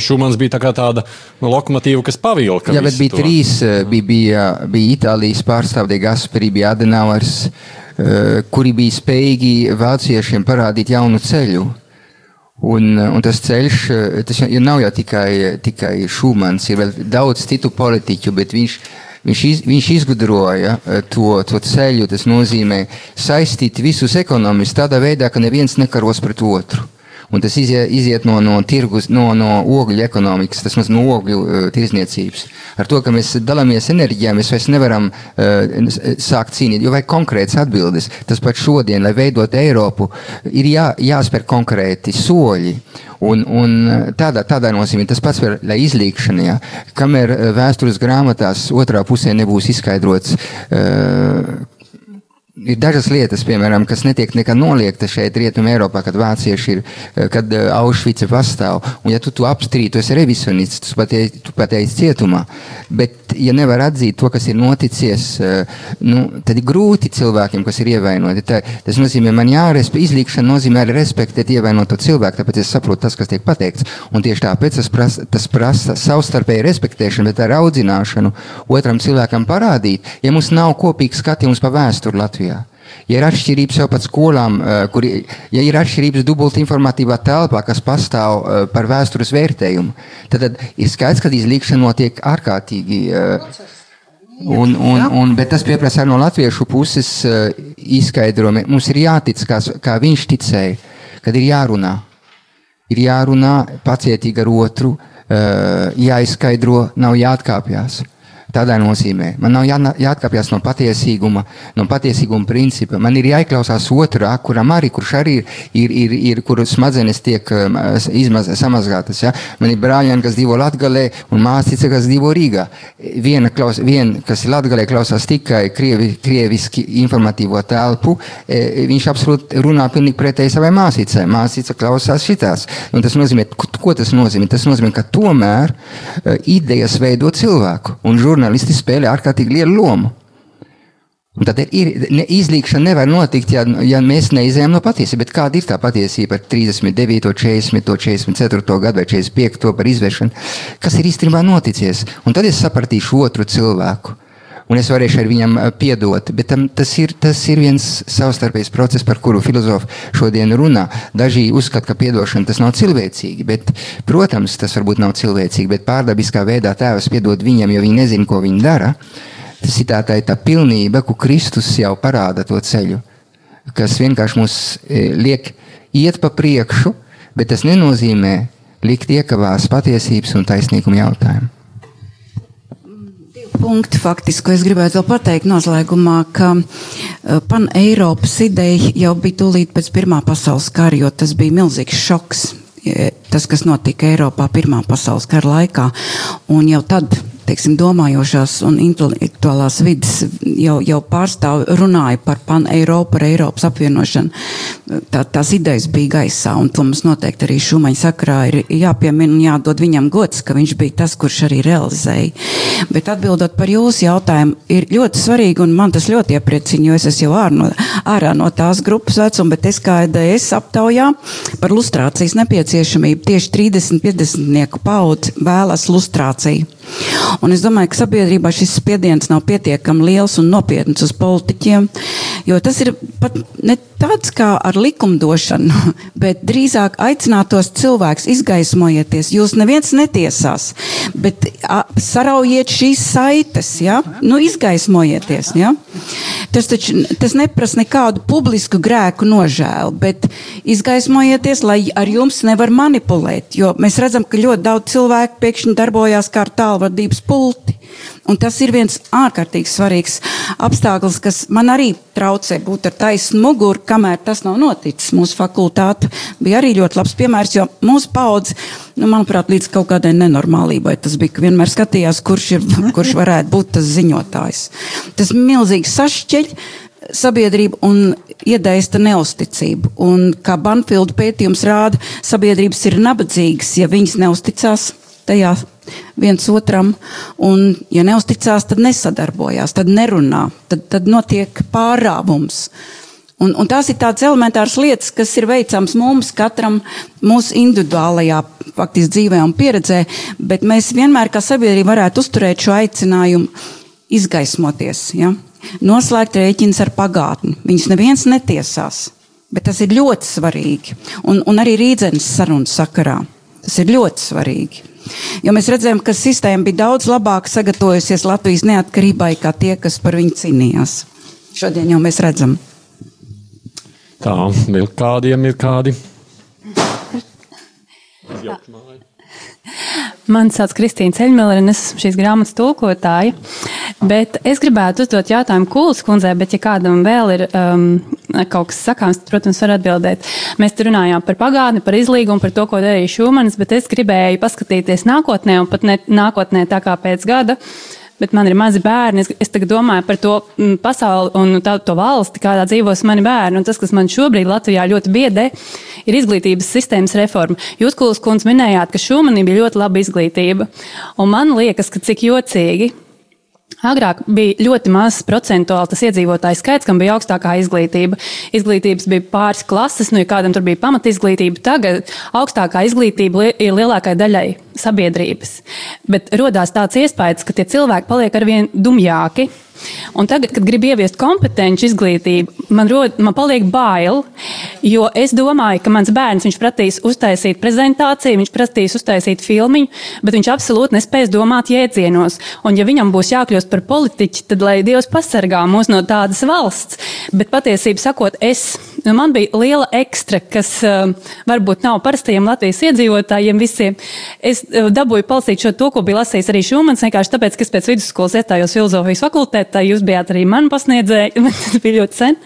Šumans bija tā tāda lokomotīva, kas pavilka. Jā, bet bija to. trīs, eh, bija, bija, bija Itālijas pārstāvji, Gasperi, bija Adenauers, eh, kuri bija spējīgi vāciešiem parādīt jaunu ceļu. Un, un tas ceļš, eh, tas jau nav jau tikai, tikai Šumans, ir vēl daudz citu politiķu, bet viņš ir Viņš, iz, viņš izgudroja eh, to, to ceļu, tas nozīmē saistīt visus ekonomistus tādā veidā, ka neviens nekaros pret otru. Un tas iziet, iziet no, no tirgus, no, no ogļu ekonomikas, tas no ogļu uh, tirzniecības. Ar to, ka mēs dalāmies enerģijā, mēs vairs nevaram uh, sākt cīnīt, jo vajag konkrētas atbildes. Tas pat šodien, lai veidot Eiropu, ir jā, jāspēr konkrēti soļi. Un, un tādā, tādā nozīmē tas pats par izlīkšanu, ja, kamēr vēstures grāmatās otrā pusē nebūs izskaidrots. Uh, ir dažas lietas, piemēram, kas netiek nekad noliektas šeit, Rietumē, Eiropā, kad vācieši ir, eh, kad eh, Aušvice pastāv. Un, ja tu to apstrīdi, tu esi revisionists, tu pateici, tu pateici cietumā. Bet, ja nevar atzīt to, kas ir noticies, eh, nu, tad ir grūti cilvēkiem, kas ir ievainoti. Tā, tas nozīmē, man jārespektē, izlīkšana nozīmē arī respektēt ievainoto cilvēku, tāpēc es saprotu tas, kas tiek pateikts. Un tieši tāpēc tas prasa, tas prasa savstarpēju respektēšanu, bet ar audzināšanu otram cilvēkam parādīt, ja mums nav kopīgs skatījums pa vēsturi Latvijā. Ja ir atšķirības jau pat skolām, eh, kur ja ir atšķirības dubultā informatīvā telpā, kas pastāv eh, par vēstures vērtējumu, tad, tad ir skaidrs, ka izlīkšana notiek ārkārtīgi. Eh, un, un, un, bet tas pieprasa no latviešu puses izskaidrojumu. Mums ir jātic, kā, kā viņš ticēja, kad ir jārunā. Ir jārunā pacietīgi ar otru, jāizskaidro, nav jāatkāpjas. Tādā nozīmē man nav jā, jāatkāpjas no patiesīguma, no patiesīguma principa. Man ir jāieklausās otrā, kuram arī, kurš arī ir, ir, ir, ir kur smadzenes tiek um, izmaz, samazgātas. Ja? Man ir brāļieni, kas dzīvo Latgalē, un māsīca, kas dzīvo Rīgā. Viena, klaus, viena kas ir Latgalē, klausās tikai krievi, krieviski informatīvo telpu. E, viņš absolūti runā pilnīgi pretēji savai māsīcai. Māsīca klausās šitās. Un tas nozīmē, ko tas nozīmē? Tas nozīmē, ka tomēr uh, idejas veido cilvēku. Un žurnālisti žurnālisti spēlē ārkārtīgi lielu lomu. Un tad ir, ne, izlīkšana nevar notikt, ja, ja mēs neizējām no patiesības. Kāda ir tā patiesība par 39, 40, 44 gadu vai 45 par izvēršanu? Kas ir īstenībā noticis? Un tad es sapratīšu otru cilvēku. Un es varēšu ar viņam piedot. Bet tam, tas, ir, tas ir viens savstarpējs process, par kuru filozofi šodien runā. Daži uzskata, ka piedošana tas nav cilvēcīgi. Bet, protams, tas varbūt nav cilvēcīgi, bet pārdabiskā veidā tēvs piedod viņam, jo viņi nezina, ko viņi dara. Tas ir tā, tā, tā pilnība, ko Kristus jau parāda to ceļu, kas vienkārši mūs liek iet pa priekšu, bet tas nenozīmē likt iekavās patiesības un taisnīguma jautājumu punkti, faktiski, ko es gribētu vēl pateikt noslēgumā, ka uh, pan-Eiropas ideja jau bija tūlīt pēc Pirmā pasaules kara, jo tas bija milzīgs šoks. Tas, kas notika Eiropā Pirmā pasaules kara laikā, un jau tad teiksim, domājošās un intelektuālās vidas jau, jau pārstāv runāja par pan-Eiropu, par Eiropas apvienošanu. Tā, tās idejas bija gaisā, un to mums noteikti arī Šumaņa sakrā ir jāpiemina un jādod viņam gods, ka viņš bija tas, kurš arī realizēja. Bet atbildot par jūsu jautājumu, ir ļoti svarīgi, un man tas ļoti iepriecina, jo es esmu jau ārā no, ārā no tās grupas vecuma, bet es kā EDS aptaujā par lustrācijas nepieciešamību tieši 30-50 paudzi vēlas lustrāciju. Un es domāju, ka sabiedrībā šis spiediens nav pietiekami liels un nopietns uz politiķiem, jo tas ir pat ne tāds kā ar likumdošanu, [LAUGHS] bet drīzāk aicinātos cilvēks izgaismojieties. Jūs neviens netiesās, bet a, saraujiet šīs saites, ja? nu izgaismojieties. Ja? Tas taču tas neprasa nekādu publisku grēku nožēlu, bet izgaismojieties, lai ar jums nevar manipulēt, jo mēs redzam, ka ļoti daudz cilvēku pēkšņi darbojās kā ar tālvadības pulti. Un tas ir viens ārkārtīgi svarīgs apstākļus, kas man arī traucē būt ar taisnu muguru, kamēr tas nav noticis. Mūsu fakultāte bija arī ļoti labs piemērs, jo mūsu paudze, nu, manuprāt, līdz kaut kādai nenormālībai tas bija, ka vienmēr skatījās, kurš, ir, kurš varētu būt tas ziņotājs. Tas milzīgi sašķeļ sabiedrību un iedaista neusticību. Un, kā Banfield pētījums rāda, sabiedrības ir nabadzīgas, ja viņas neusticās tajā viens otram, un, ja neusticās, tad nesadarbojās, tad nerunā, tad, tad notiek pārāvums. Un, un tās ir tādas elementāras lietas, kas ir veicams mums, katram mūsu individuālajā faktiski dzīvē un pieredzē, bet mēs vienmēr kā sabiedrība varētu uzturēt šo aicinājumu izgaismoties, ja? noslēgt rēķins ar pagātni. Viņus neviens netiesās, bet tas ir ļoti svarīgi. Un, un arī rīdzenes sarunas sakarā. Tas ir ļoti svarīgi. Jo mēs redzējām, ka sistēma bija daudz labāk sagatavojusies Latvijas neatkarībai, kā tie, kas par viņu cīnījās. Šodien jau mēs redzam. Tā, vēl kādiem ir kādi? Mani sauc Kristīna Ceļmēlere, un es esmu šīs grāmatas tulkotāja. Bet es gribētu uzdot jautājumu Kūlas kundzei, bet, ja kādam vēl ir um, kaut kas sakāms, tad, protams, var atbildēt. Mēs tur runājām par pagātni, par izlīgumu, par to, ko darīja Šumanis, bet es gribēju paskatīties nākotnē, un pat ne nākotnē tā kā pēc gada. Bet man ir mazi bērni. Es, es domāju par to mm, pasauli un tā, to valsti, kādā dzīvos mani bērni. Un tas, kas man šobrīd Latvijā ļoti biedē, ir izglītības sistēmas reforma. Jūs, Kulas kundze, minējāt, ka Šumanī bija ļoti laba izglītība. Un man liekas, ka cik jocīgi Agrāk bija ļoti mazs procentuāli tas iedzīvotāju skaits, kam bija augstākā izglītība. Izglītības bija pāris klases, nu, ja kādam tur bija pamatizglītība. Tagad augstākā izglītība ir lielākai daļai sabiedrības. Bet radās tāds iespējas, ka tie cilvēki paliek arvien dumjāki Un tagad, kad gribu ieviest kompetenci izglītību, man, rod, man paliek bail, jo es domāju, ka mans bērns prasīs uztaisīt prezentāciju, viņš prasīs uztaisīt filmu, bet viņš absolūti nespēs domāt jēdzienos. Un, ja viņam būs jākļūst par politiķi, tad lai Dievs pasargā mūs no tādas valsts. Bet patiesībā sakot, es, man bija liela ekstra, kas uh, varbūt nav parastajiem Latvijas iedzīvotājiem visiem. Es uh, dabūju palasīt šo to, ko bija lasījis arī Šumans, vienkārši tāpēc, ka es pēc vidusskolas iestājos filozofijas fakultē tā jūs bijāt arī man pasniedzēji, [LAUGHS] tas bija ļoti sen.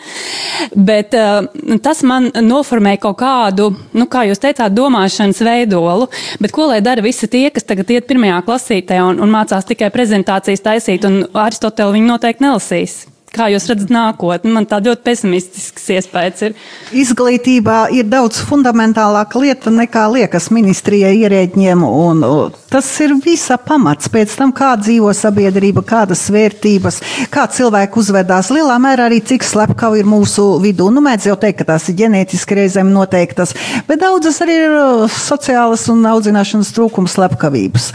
Bet uh, tas man noformēja kaut kādu, nu, kā jūs teicāt, domāšanas veidolu. Bet ko lai dara visi tie, kas tagad iet pirmajā klasītē un, un mācās tikai prezentācijas taisīt, un Aristoteli viņi noteikti nelasīs? Kā jūs redzat nākotni? Man tā ļoti pesimistisks iespējas ir. Izglītībā ir daudz fundamentālāka lieta nekā liekas ministrijai ierēģiem, un tas ir visa pamats. Pēc tam, kā dzīvo sabiedrība, kādas vērtības, kā cilvēki uzvedās, lielā mērā arī cik slepkavi ir mūsu vidū. Nu, mēdz jau teikt, ka tās ir ģenētiski reizēm noteiktas, bet daudzas arī ir sociālas un audzināšanas trūkums slepkavības.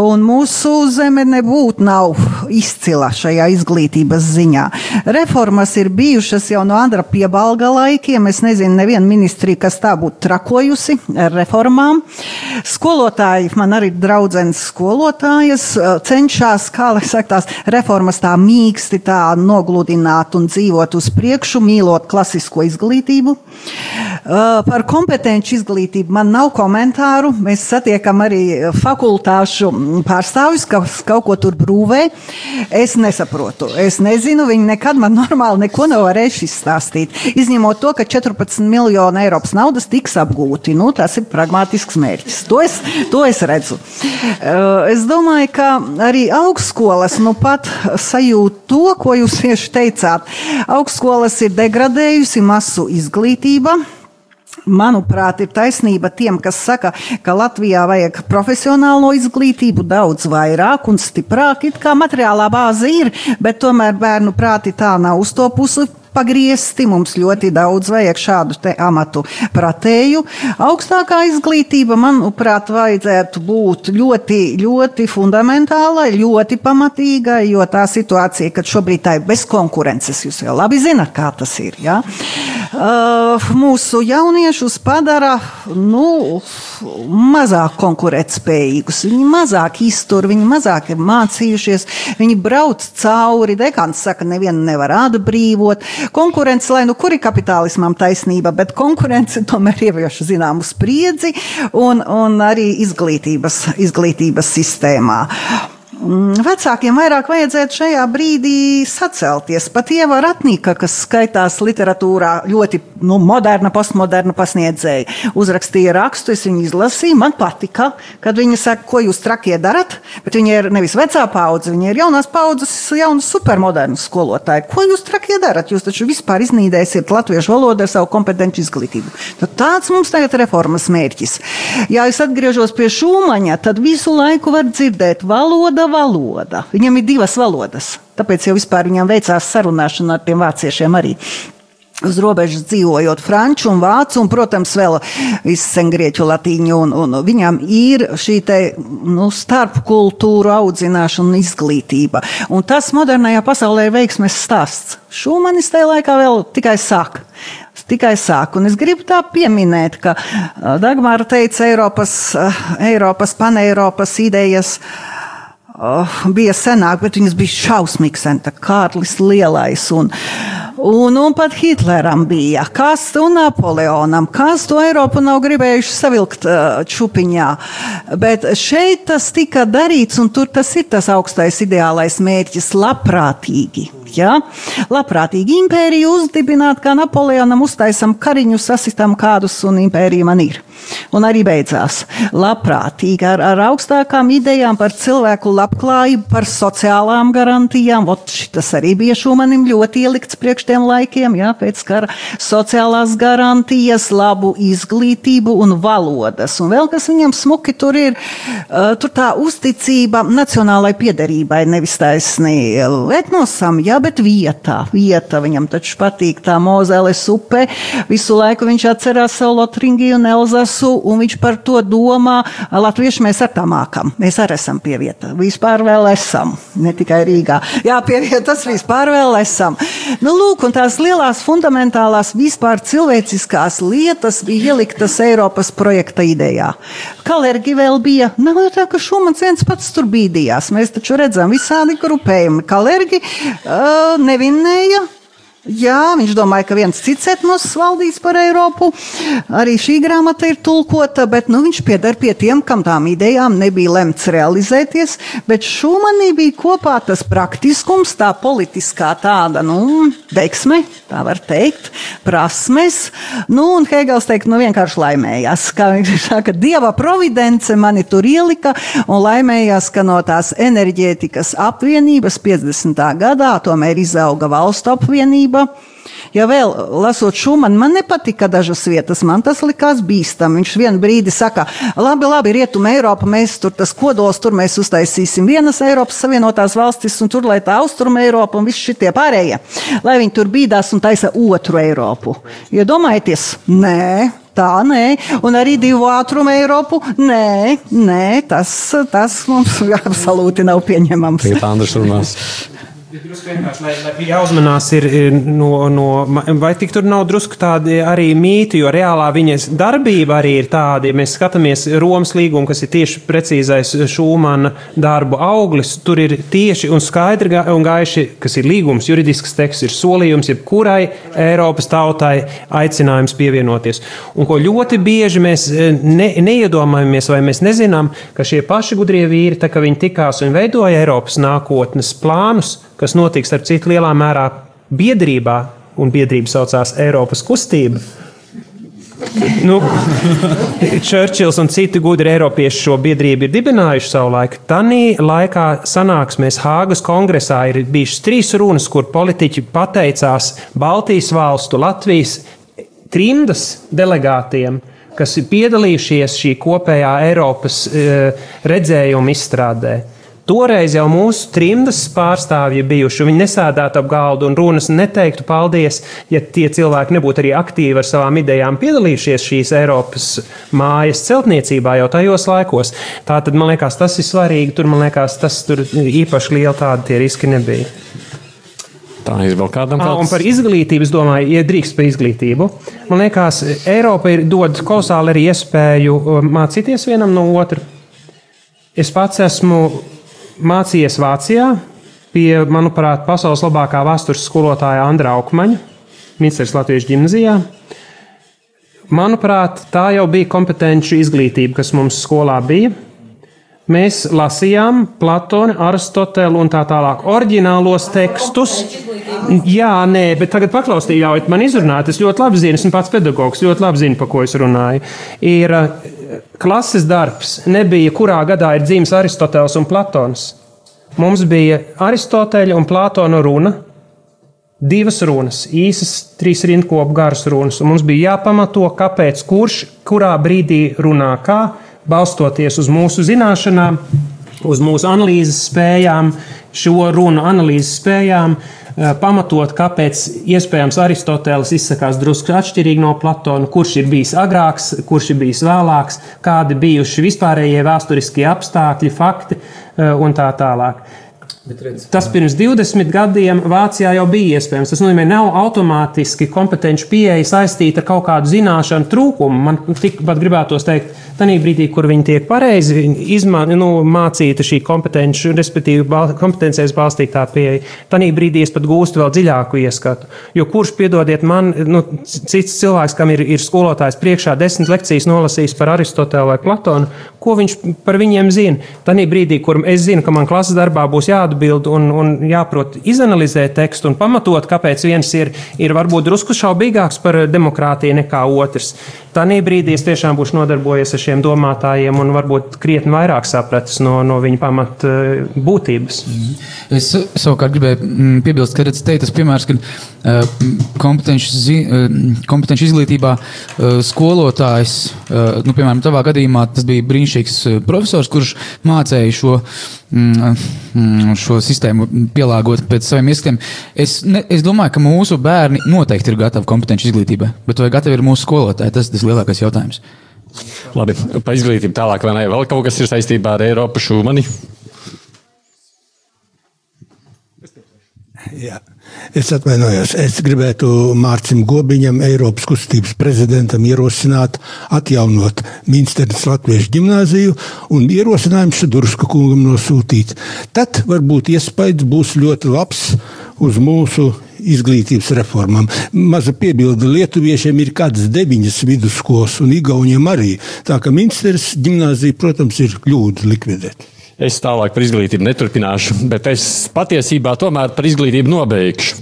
Un mūsu zeme nebūtu nav izcila šajā izglītības ziņā. Reformas ir bijušas jau no Andra piebalga laikiem. Es nezinu, neviena ministrija, kas tā būtu trakojusi ar reformām. Skolotāji, man arī draudzenes skolotājas, cenšas, kā lai saka, tās reformas tā mīksti, tā nogludināt un dzīvot uz priekšu, mīlot klasisko izglītību. Par kompetenci izglītību man nav komentāru. Mēs satiekam arī fakultāšu pārstāvjus, kas kaut ko tur brūvē. Es nesaprotu. Es nezinu, viņi nekad man normāli neko nav varējuši izstāstīt. Izņemot to, ka 14 miljoni Eiropas naudas tiks apgūti. Nu, tas ir pragmatisks mērķis. To es, to es redzu. Uh, es domāju, ka arī augstskolas nu pat sajūt to, ko jūs tieši teicāt. Augstskolas ir degradējusi masu izglītība. Manuprāt, ir taisnība tiem, kas saka, ka Latvijā vajag profesionālo izglītību daudz vairāk un stiprāk. It kā materiālā bāze ir, bet tomēr bērnu prāti tā nav uztopusi pagriezti. Mums ļoti daudz vajag šādu amatu pratēju. Augstākā izglītība, manuprāt, vajadzētu būt ļoti, ļoti fundamentālai, ļoti pamatīgai, jo tā situācija, kad šobrīd tā ir bez konkurences, jūs jau labi zinat, kā tas ir. Ja? Uh, mūsu jauniešus padara nu, mazāk konkurētspējīgus, viņi mazāk iztur, viņi mazāk ir mācījušies, viņi brauc cauri. Dekāns saka, nevienu nevar atbrīvot. Konkurence, lai nu kur ir kapitālismam taisnība, bet konkurence tomēr ievieš zināmu spriedzi un, un arī izglītības, izglītības sistēmā. Mm, vecākiem vairāk vajadzētu šajā brīdī sacelties. Pat Ieva Ratnika, kas skaitās literatūrā ļoti nu, moderna, postmoderna pasniedzēja, uzrakstīja rakstu, es viņu izlasīju. Man patika, kad viņa saka, ko jūs trakie darat, bet viņa ir nevis vecā paudze, viņa ir jaunās paudzes, jaunas supermodernas skolotāja. Ko jūs trakie darat? Jūs taču vispār iznīdēsiet latviešu valodu ar savu kompetenci izglītību. Tad tāds mums tagad ir reformas mērķis. Ja es atgriežos pie šūmaņa, tad visu laiku var dzirdēt valoda valoda. Viņam ir divas valodas. Tāpēc jau vispār viņam veicās sarunāšana ar tiem vāciešiem arī uz robežas dzīvojot franču un vācu, un, protams, vēl izsen grieķu latīņu, un, un viņam ir šī te, nu, starpkultūru audzināšana un izglītība. Un tas modernajā pasaulē ir veiksmes stāsts. Šūmanis tajā laikā vēl tikai sāk. Tikai sāk, un es gribu tā pieminēt, ka Dagmāra teica Eiropas, Eiropas paneiropas idejas uh, oh, bija senāk, bet viņas bija šausmīgas. Kārlis Lielais un, Un, un pat Hitleram bija, kas un Napoleonam, kas to Eiropu nav gribējuši savilkt uh, čupiņā. Bet šeit tas tika darīts, un tur tas ir tas augstais ideālais mērķis - labprātīgi. Ja? Labprātīgi impēriju uzdibināt, kā Napoleonam uztaisam kariņu, sasistam kādus, un impērija man ir. Un arī beidzās. Labprātīgi ar, ar augstākām idejām par cilvēku labklājību, par sociālām garantijām. Ot, tas arī bija šumanim ļoti ielikts priekš tiem laikiem, jā, pēc kara sociālās garantijas, labu izglītību un valodas. Un vēl kas viņam smuki tur ir, uh, tur tā uzticība nacionālai piederībai, nevis taisnī etnosam, jā, bet vietā, vieta viņam taču patīk tā Mozeles upe, visu laiku viņš atcerās savu Lotringiju un Elzasu, un viņš par to domā, latvieši mēs ar tā mākam, mēs arī esam pie vieta, vispār vēl esam, ne tikai Rīgā. Jā, pie vietas vispār vēl esam. Nu, lūk, un tās lielās fundamentālās vispār cilvēciskās lietas bija ieliktas Eiropas projekta idejā. Kalergi vēl bija, nav jau tā, ka Šumans viens pats tur bīdījās. Mēs taču redzam visādi grupējumi. Kalergi uh, nevinēja. Jā, viņš domāja, ka viens cits etnos valdīs par Eiropu. Arī šī grāmata ir tulkota, bet nu, viņš pieder pie tiem, kam tām idejām nebija lemts realizēties. Bet Šumanī bija kopā tas praktiskums, tā politiskā tāda nu, veiksme, tā var teikt, prasmes. Nu, un Hegels teikt, nu vienkārši laimējās. Kā viņš [LAUGHS] saka, dieva providence mani tur ielika un laimējās, ka no tās enerģētikas apvienības 50. gadā tomēr izauga valstu apvienība. Ja vēl lasot Šumanu, man nepatika dažas vietas, man tas likās bīstami. Viņš vienā brīdī saka, labi, labi, rietuma Eiropa, mēs tur tas kodols, tur mēs uztaisīsim vienas Eiropas Savienotās valstis, un tur lai tā austruma Eiropa un visi šitie pārējie, lai viņi tur bīdās un taisa otru Eiropu. Iedomājieties, ja nē. Tā nē, un arī divu ātrumu Eiropu. Nē, nē tas, tas mums [LAUGHS] absolūti nav pieņemams. Tā Andris runās. [LAUGHS] Drusku vienkārši, lai, lai jāuzmanās, ir, ir no, no, vai tik tur nav drusku tādi arī mīti, jo reālā viņas darbība arī ir tāda, ja mēs skatāmies Romas līgumu, kas ir tieši precīzais Šūmana darbu auglis, tur ir tieši un skaidri un gaiši, kas ir līgums, juridisks teksts, ir solījums, jebkurai Eiropas tautai aicinājums pievienoties. Un ko ļoti bieži mēs ne, neiedomājamies vai mēs nezinām, ka šie paši gudrie vīri, tā kā viņi tikās un veidoja Eiropas nākotnes plānus, kas notiks ar citu lielā mērā biedrībā, un biedrība saucās Eiropas kustība. Nu, Čērčils un citi gudri eiropieši šo biedrību ir dibinājuši savulaik. Tanī laikā sanāksmēs Hāgas kongresā ir bijušas trīs runas, kur politiķi pateicās Baltijas valstu, Latvijas trimdas delegātiem, kas ir piedalījušies šī kopējā Eiropas e, redzējuma izstrādē. Toreiz jau mūsu trimdas pārstāvji bijuši. Viņi nesēdētu ap galdu un runas neteiktu paldies, ja tie cilvēki nebūtu arī aktīvi ar savām idejām piedalījušies šīs Eiropas mājas celtniecībā jau tajos laikos. Tā tad man liekas, tas ir svarīgi. Tur man liekas, tas tur īpaši liela tāda tie riski nebija. Tā ir vēl kādam tāds. Un par izglītību, es domāju, ja drīkst par izglītību. Man liekas, Eiropa ir dod kolosāli arī iespēju mācīties vienam no otra. Es pats esmu mācījies Vācijā pie, manuprāt, pasaules labākā vēstures skolotāja Andra Aukmaņa, Mīsēras Latvijas gimnazijā. Manuprāt, tā jau bija kompetenci izglītība, kas mums skolā bija. Mēs lasījām Platonu, Aristotelu un tā tālāk oriģinālos tekstus. Jā, nē, bet tagad paklausījāt, man izrunāt. Es ļoti labi zinu, esmu pats pedagogs, ļoti labi zinu, par ko es runāju. Ir klases darbs nebija, kurā gadā ir dzimis Aristoteles un Platons. Mums bija Aristoteļa un Platona runa, divas runas, īsas, trīs rindkopu garas runas, un mums bija jāpamato, kāpēc kurš kurā brīdī runā kā, balstoties uz mūsu zināšanām, uz mūsu analīzes spējām, šo runu analīzes spējām, pamatot, kāpēc iespējams Aristoteles izsakās drusku atšķirīgi no Platona, kurš ir bijis agrāks, kurš ir bijis vēlāks, kādi bijuši vispārējie vēsturiskie apstākļi, fakti eh, un tā tālāk. Tas pirms 20 gadiem Vācijā jau bija iespējams. Tas nozīmē, nav automātiski kompetenci pieeja saistīta ar kaut kādu zināšanu trūkumu. Man tikpat gribētos teikt, tajā brīdī, kur viņi tiek pareizi izmā, nu, mācīta šī kompetenci, respektīvi bal, kompetencijas balstītā pieeja, tajā brīdī es pat gūstu vēl dziļāku ieskatu. Jo kurš, piedodiet man, nu, cits cilvēks, kam ir, ir skolotājs priekšā desmit lekcijas nolasījis par Aristotelu vai Platonu, ko viņš par viņiem zina? Tajā brīdī, kur es zinu, ka man klases darbā būs jāatbild un, un jāprot izanalizēt tekstu un pamatot, kāpēc viens ir, ir varbūt drusku šaubīgāks par demokrātiju nekā otrs. Tanī brīdī es tiešām būšu nodarbojies ar šiem domātājiem un varbūt krietni vairāk sapratis no, no viņa pamat eh, būtības. Mhm. Es savukārt gribēju mm, piebilst, ka redz, te tas piemērs, ka uh, kompetenci, uh, kompetenci izglītībā skolotājs, nu, piemēram, tavā gadījumā tas bija brīnišķīgs profesors, kurš mācēja šo Mm, mm, šo sistēmu pielāgot pēc saviem ieskatiem. Es, ne, es domāju, ka mūsu bērni noteikti ir gatavi kompetenci izglītībai, bet vai gatavi ir mūsu skolotāji? Tas ir tas lielākais jautājums. Labi, par izglītību tālāk, vai ne? Vēl kaut kas ir saistībā ar Eiropu šūmani? Jā. Es atvainojos. Es gribētu Mārcim Gobiņam, Eiropas kustības prezidentam, ierosināt atjaunot Minsteras Latviešu ģimnāziju un ierosinājums Dursku kungam nosūtīt. Tad varbūt iespējas būs ļoti labs uz mūsu izglītības reformām. Maza piebilde Lietuviešiem ir kādas deviņas vidusskolas un Igauniem arī. Tā ka Minsteras ģimnāzija, protams, ir kļūda likvidēt. Es tālāk par izglītību neturpināšu, bet es patiesībā tomēr par izglītību nobeigšu.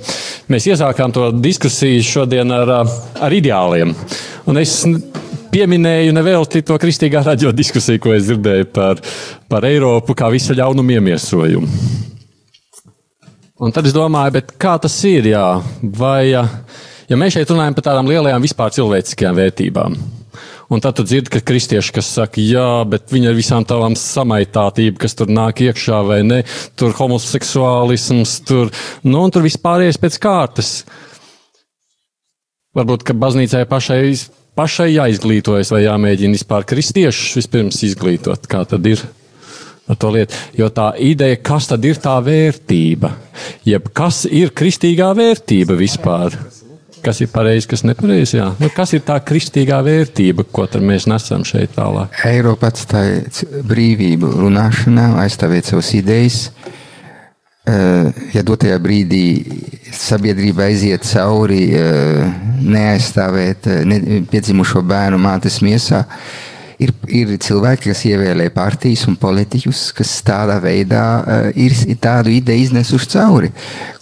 Mēs iesākām to diskusiju šodien ar, ar ideāliem. Un es pieminēju nevelti to kristīgā raģio diskusiju, ko es dzirdēju par, par Eiropu kā visa ļaunuma iemiesojumu. Un tad es domāju, kā tas ir? Jā? Vai, ja mēs šeit runājam par tādām lielajām vispār cilvēciskajām vērtībām, Un tad tu dzirdi, ka kristieši, kas saka, jā, bet viņi ar visām tavām samaitātību, kas tur nāk iekšā vai ne, tur homoseksuālisms, tur, nu, un tur vispārējais pēc kārtas. Varbūt, ka baznīcai pašai, pašai jāizglītojas vai jāmēģina vispār kristiešus vispirms izglītot, kā tad ir. Jo tā ideja, kas tad ir tā vērtība, jeb kas ir kristīgā vērtība vispār? Kas ir pareizi, kas nepareizi. Nu, kas ir tā kristīgā vērtība, ko mēs nesam šeit tālāk? Eiropa atstāja brīvību runāšanā, aizstāvēt savas idejas. Uh, ja dotajā brīdī sabiedrība aiziet cauri, uh, neaizstāvēt uh, ne, piedzimušo bērnu mātes miesā, uh, Ir, ir cilvēki, kas ievēlē partijas un politiķus, kas tādā veidā uh, ir tādu ideju iznesuši cauri,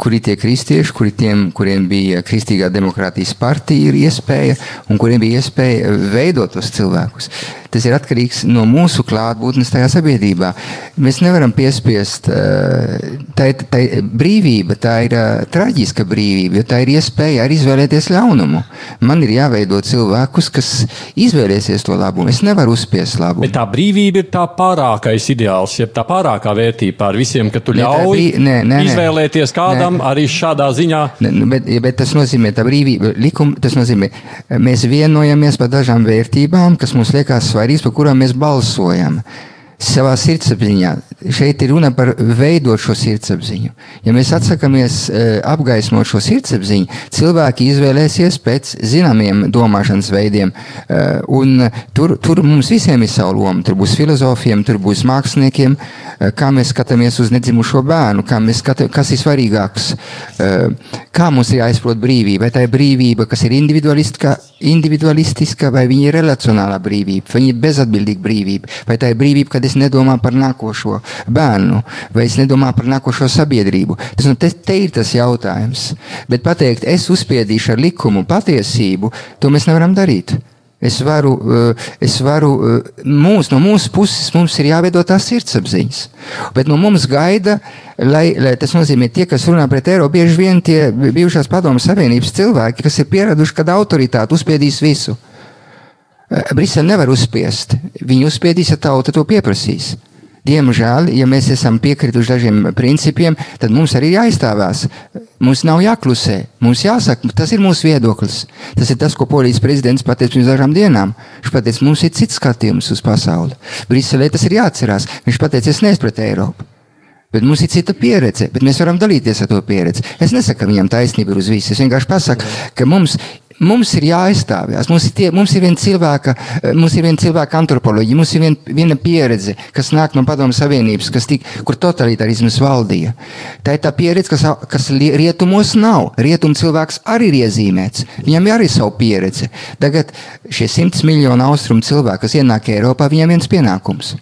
kuri tie kristieši, kuri tiem, kuriem bija kristīgā demokrātijas partija, ir iespēja un kuriem bija iespēja veidot tos cilvēkus. Tas ir atkarīgs no mūsu klātbūtnes tajā sabiedrībā. Mēs nevaram piespiest, tā ir, tā ir brīvība, tā ir eh, traģiska brīvība, jo tā ir iespēja arī izvēlēties ļaunumu. Man ir jāveido cilvēkus, kas izvēlēsies to labumu. Es nevaru uzspiest labumu. Bet tā brīvība ir tā pārākais ideāls, ja tā pārākā vērtība pār visiem, ka tu ļauj brī... nē, nē, nē, izvēlēties kādam nē. arī šādā ziņā. Ne, nu, bet, bet tas nozīmē, tā brīvība, likuma, tas nozīmē, mēs vienojamies par dažām vērtībām, kas mums liekas svarīgas svarīgs, par kurām mēs balsojam savā sirdsapziņā. Šeit ir runa par veidot šo sirdsapziņu. Ja mēs atsakāmies uh, apgaismot šo sirdsapziņu, cilvēki izvēlēsies pēc zināmiem domāšanas veidiem. Uh, un tur, tur mums visiem ir sava loma. Tur būs filozofiem, tur būs māksliniekiem, uh, kā mēs skatāmies uz nedzimušo bērnu, skatā, kas ir svarīgāks, kā mums ir jāizprot brīvība. Vai tā ir brīvība, kas ir individualistiska, individualistiska vai viņa ir relacionālā brīvība, vai viņa ir bezatbildīga brīvība, vai tā ir brīvība, kad es nedomāju par nākošo bērnu, vai es nedomāju par nākošo sabiedrību. Tas, nu, te, te ir tas jautājums. Bet pateikt, es uzspiedīšu ar likumu patiesību, to mēs nevaram darīt. Es varu, eh, es varu eh, mūs, no mūsu puses mums ir jāveido tās sirdsapziņas. Bet no mums gaida, lai, lai tas nozīmē tie, kas runā pret eiro, bieži vien tie bijušās padomu savienības cilvēki, kas ir pieraduši, kad autoritāte uzspiedīs visu. Eh, Brisele nevar uzspiest. Viņu uzspiedīs, ja tauta to pieprasīs. Diemžēl, ja mēs esam piekrituši dažiem principiem, tad mums arī jāizstāvās. Mums nav jāklusē, mums jāsaka, tas ir mūsu viedoklis. Tas ir tas, ko polijas prezidents pateica pirms dažām dienām. Viņš pateica, mums ir cits skatījums uz pasauli. Briselē tas ir jāatcerās. Viņš pateica, es neesmu pret Eiropu. Bet mums ir cita pieredze, bet mēs varam dalīties ar to pieredzi. Es nesaku, ka viņam taisnība ir uz visu. Es vienkārši pasaku, ka mums Mums ir jāaizstāvjas. Mums ir, tie, mums ir viena cilvēka, mums ir viena cilvēka antropoloģija, mums ir vien, viena pieredze, kas nāk no Padomu Savienības, tik, kur totalitarisms valdīja. Tā ir tā pieredze, kas, kas rietumos nav. Rietumu cilvēks arī ir iezīmēts. Viņam ir arī savu pieredzi. Tagad šie simts miljoni austrumu cilvēku, kas ienāk Eiropā, viņiem viens pienākums.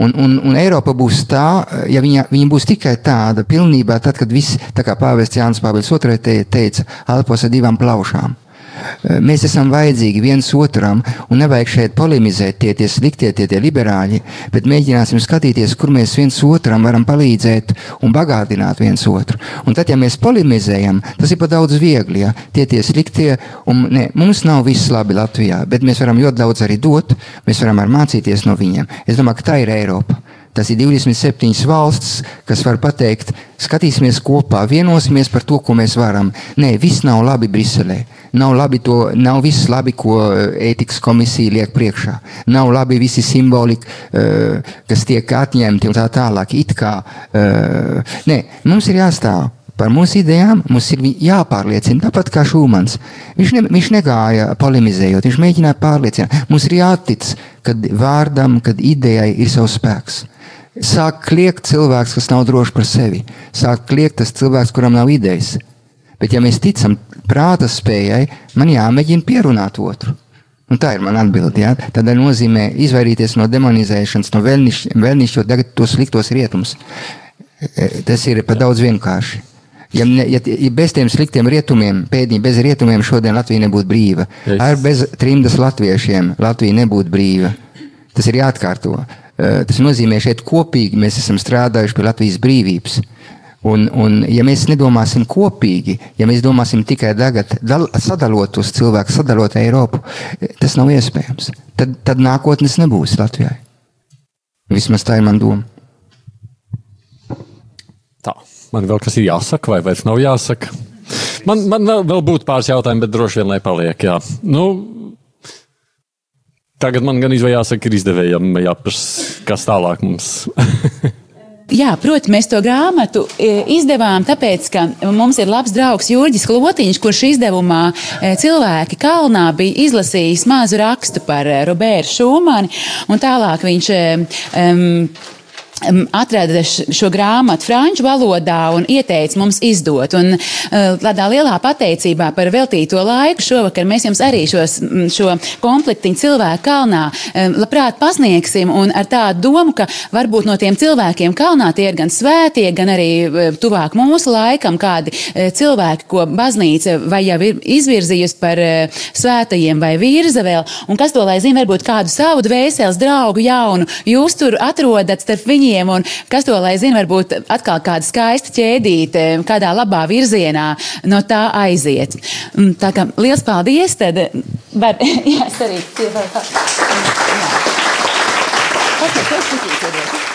Un, un, un Eiropa būs tā, ja viņa, viņa būs tikai tāda pilnībā, tad, kad viss, tā kā pāvests Jānis Pāvils II teica, elpos ar divām plaušām. Mēs esam vajadzīgi viens otram, un nevajag šeit polemizēt tie, tie sliktie, tie, tie liberāļi, bet mēģināsim skatīties, kur mēs viens otram varam palīdzēt un bagātināt viens otru. Un tad, ja mēs polemizējam, tas ir pa daudz viegli, ja tie tie sliktie, un ne, mums nav viss labi Latvijā, bet mēs varam ļoti daudz arī dot, mēs varam arī mācīties no viņiem. Es domāju, ka tā ir Eiropa. Tas ir 27 valsts, kas var pateikt, skatīsimies kopā, vienosimies par to, ko mēs varam. Nē, viss nav labi Briselē. Nav, to, nav viss labi, ko eh, ētikas komisija liek priekšā. Nav labi visi simboli, uh, kas tiek atņemti un tā tālāk. It kā, uh, nē, mums ir jāstāv par mūsu idejām mums ir jāpārliecina. Tāpat kā Šūmans. Viņš, ne, viņš negāja polemizējot, viņš mēģināja pārliecināt. Mums ir jātic, kad vārdam, kad idejai ir savs spēks. Sāk kliegt cilvēks, kas nav drošs par sevi. Sāk kliegt tas cilvēks, kuram nav idejas. Bet, ja mēs ticam prāta spējai, man jāmēģina pierunāt otru. Un tā ir mana atbilde. Ja? Tad nozīmē izvairīties no demonizēšanas, no vēlnišķot tagad tos sliktos rietumus. E, tas ir pa daudz vienkārši. Ja, ja, ja bez tiem sliktiem rietumiem, pēdējiem bez rietumiem, šodien Latvija nebūtu brīva. Es... Ar bez trimdas latviešiem Latvija nebūtu brīva. Tas ir jāatkārto. Eh, tas nozīmē, ka šeit kopīgi mēs esam strādājuši pie Latvijas brīvības. Un, un, ja mēs nedomāsim kopīgi, ja mēs domāsim tikai tagad, dal, sadalot tos cilvēkus, sadalot Eiropu, tas nav iespējams. Tad, tad nākotnes nebūs Latvijai. Vismaz tā ir mana doma. Tā, man vēl kas ir jāsaka, vai vairs nav jāsaka? Man, man vēl, būtu pāris jautājumi, bet droši vien lai paliek. Jā. Nu, Tagad man gan jāsaka, ir izdevējami jāprasa, kas tālāk mums. [LAUGHS] Jā, protams, mēs to grāmatu e, izdevām, tāpēc, ka mums ir labs draugs Jurģis Klotiņš, kurš izdevumā e, cilvēki kalnā bija izlasījis mazu rakstu par e, Robertu Šumani, tālāk viņš um, atrada šo grāmatu franču valodā un ieteica mums izdot. Un eh, tādā lielā pateicībā par veltīto laiku šovakar mēs jums arī šos, šo komplektiņu cilvēku kalnā labprāt pasniegsim un ar tādu domu, ka varbūt no tiem cilvēkiem kalnā tie ir gan svētie, gan arī eh, tuvāk mūsu laikam kādi cilvēki, ko baznīca vai jau ir izvirzījusi par svētajiem vai virza vēl, un kas to lai zina, varbūt kādu savu dvēseles draugu jaunu jūs tur atrodat starp viņiem viņiem, kas to lai zina, varbūt atkal kāda skaista ķēdīte, kādā labā virzienā no tā aiziet. Mm, tā kā liels paldies, tad var, [LAUGHS] jā, arī. Jā. Pats,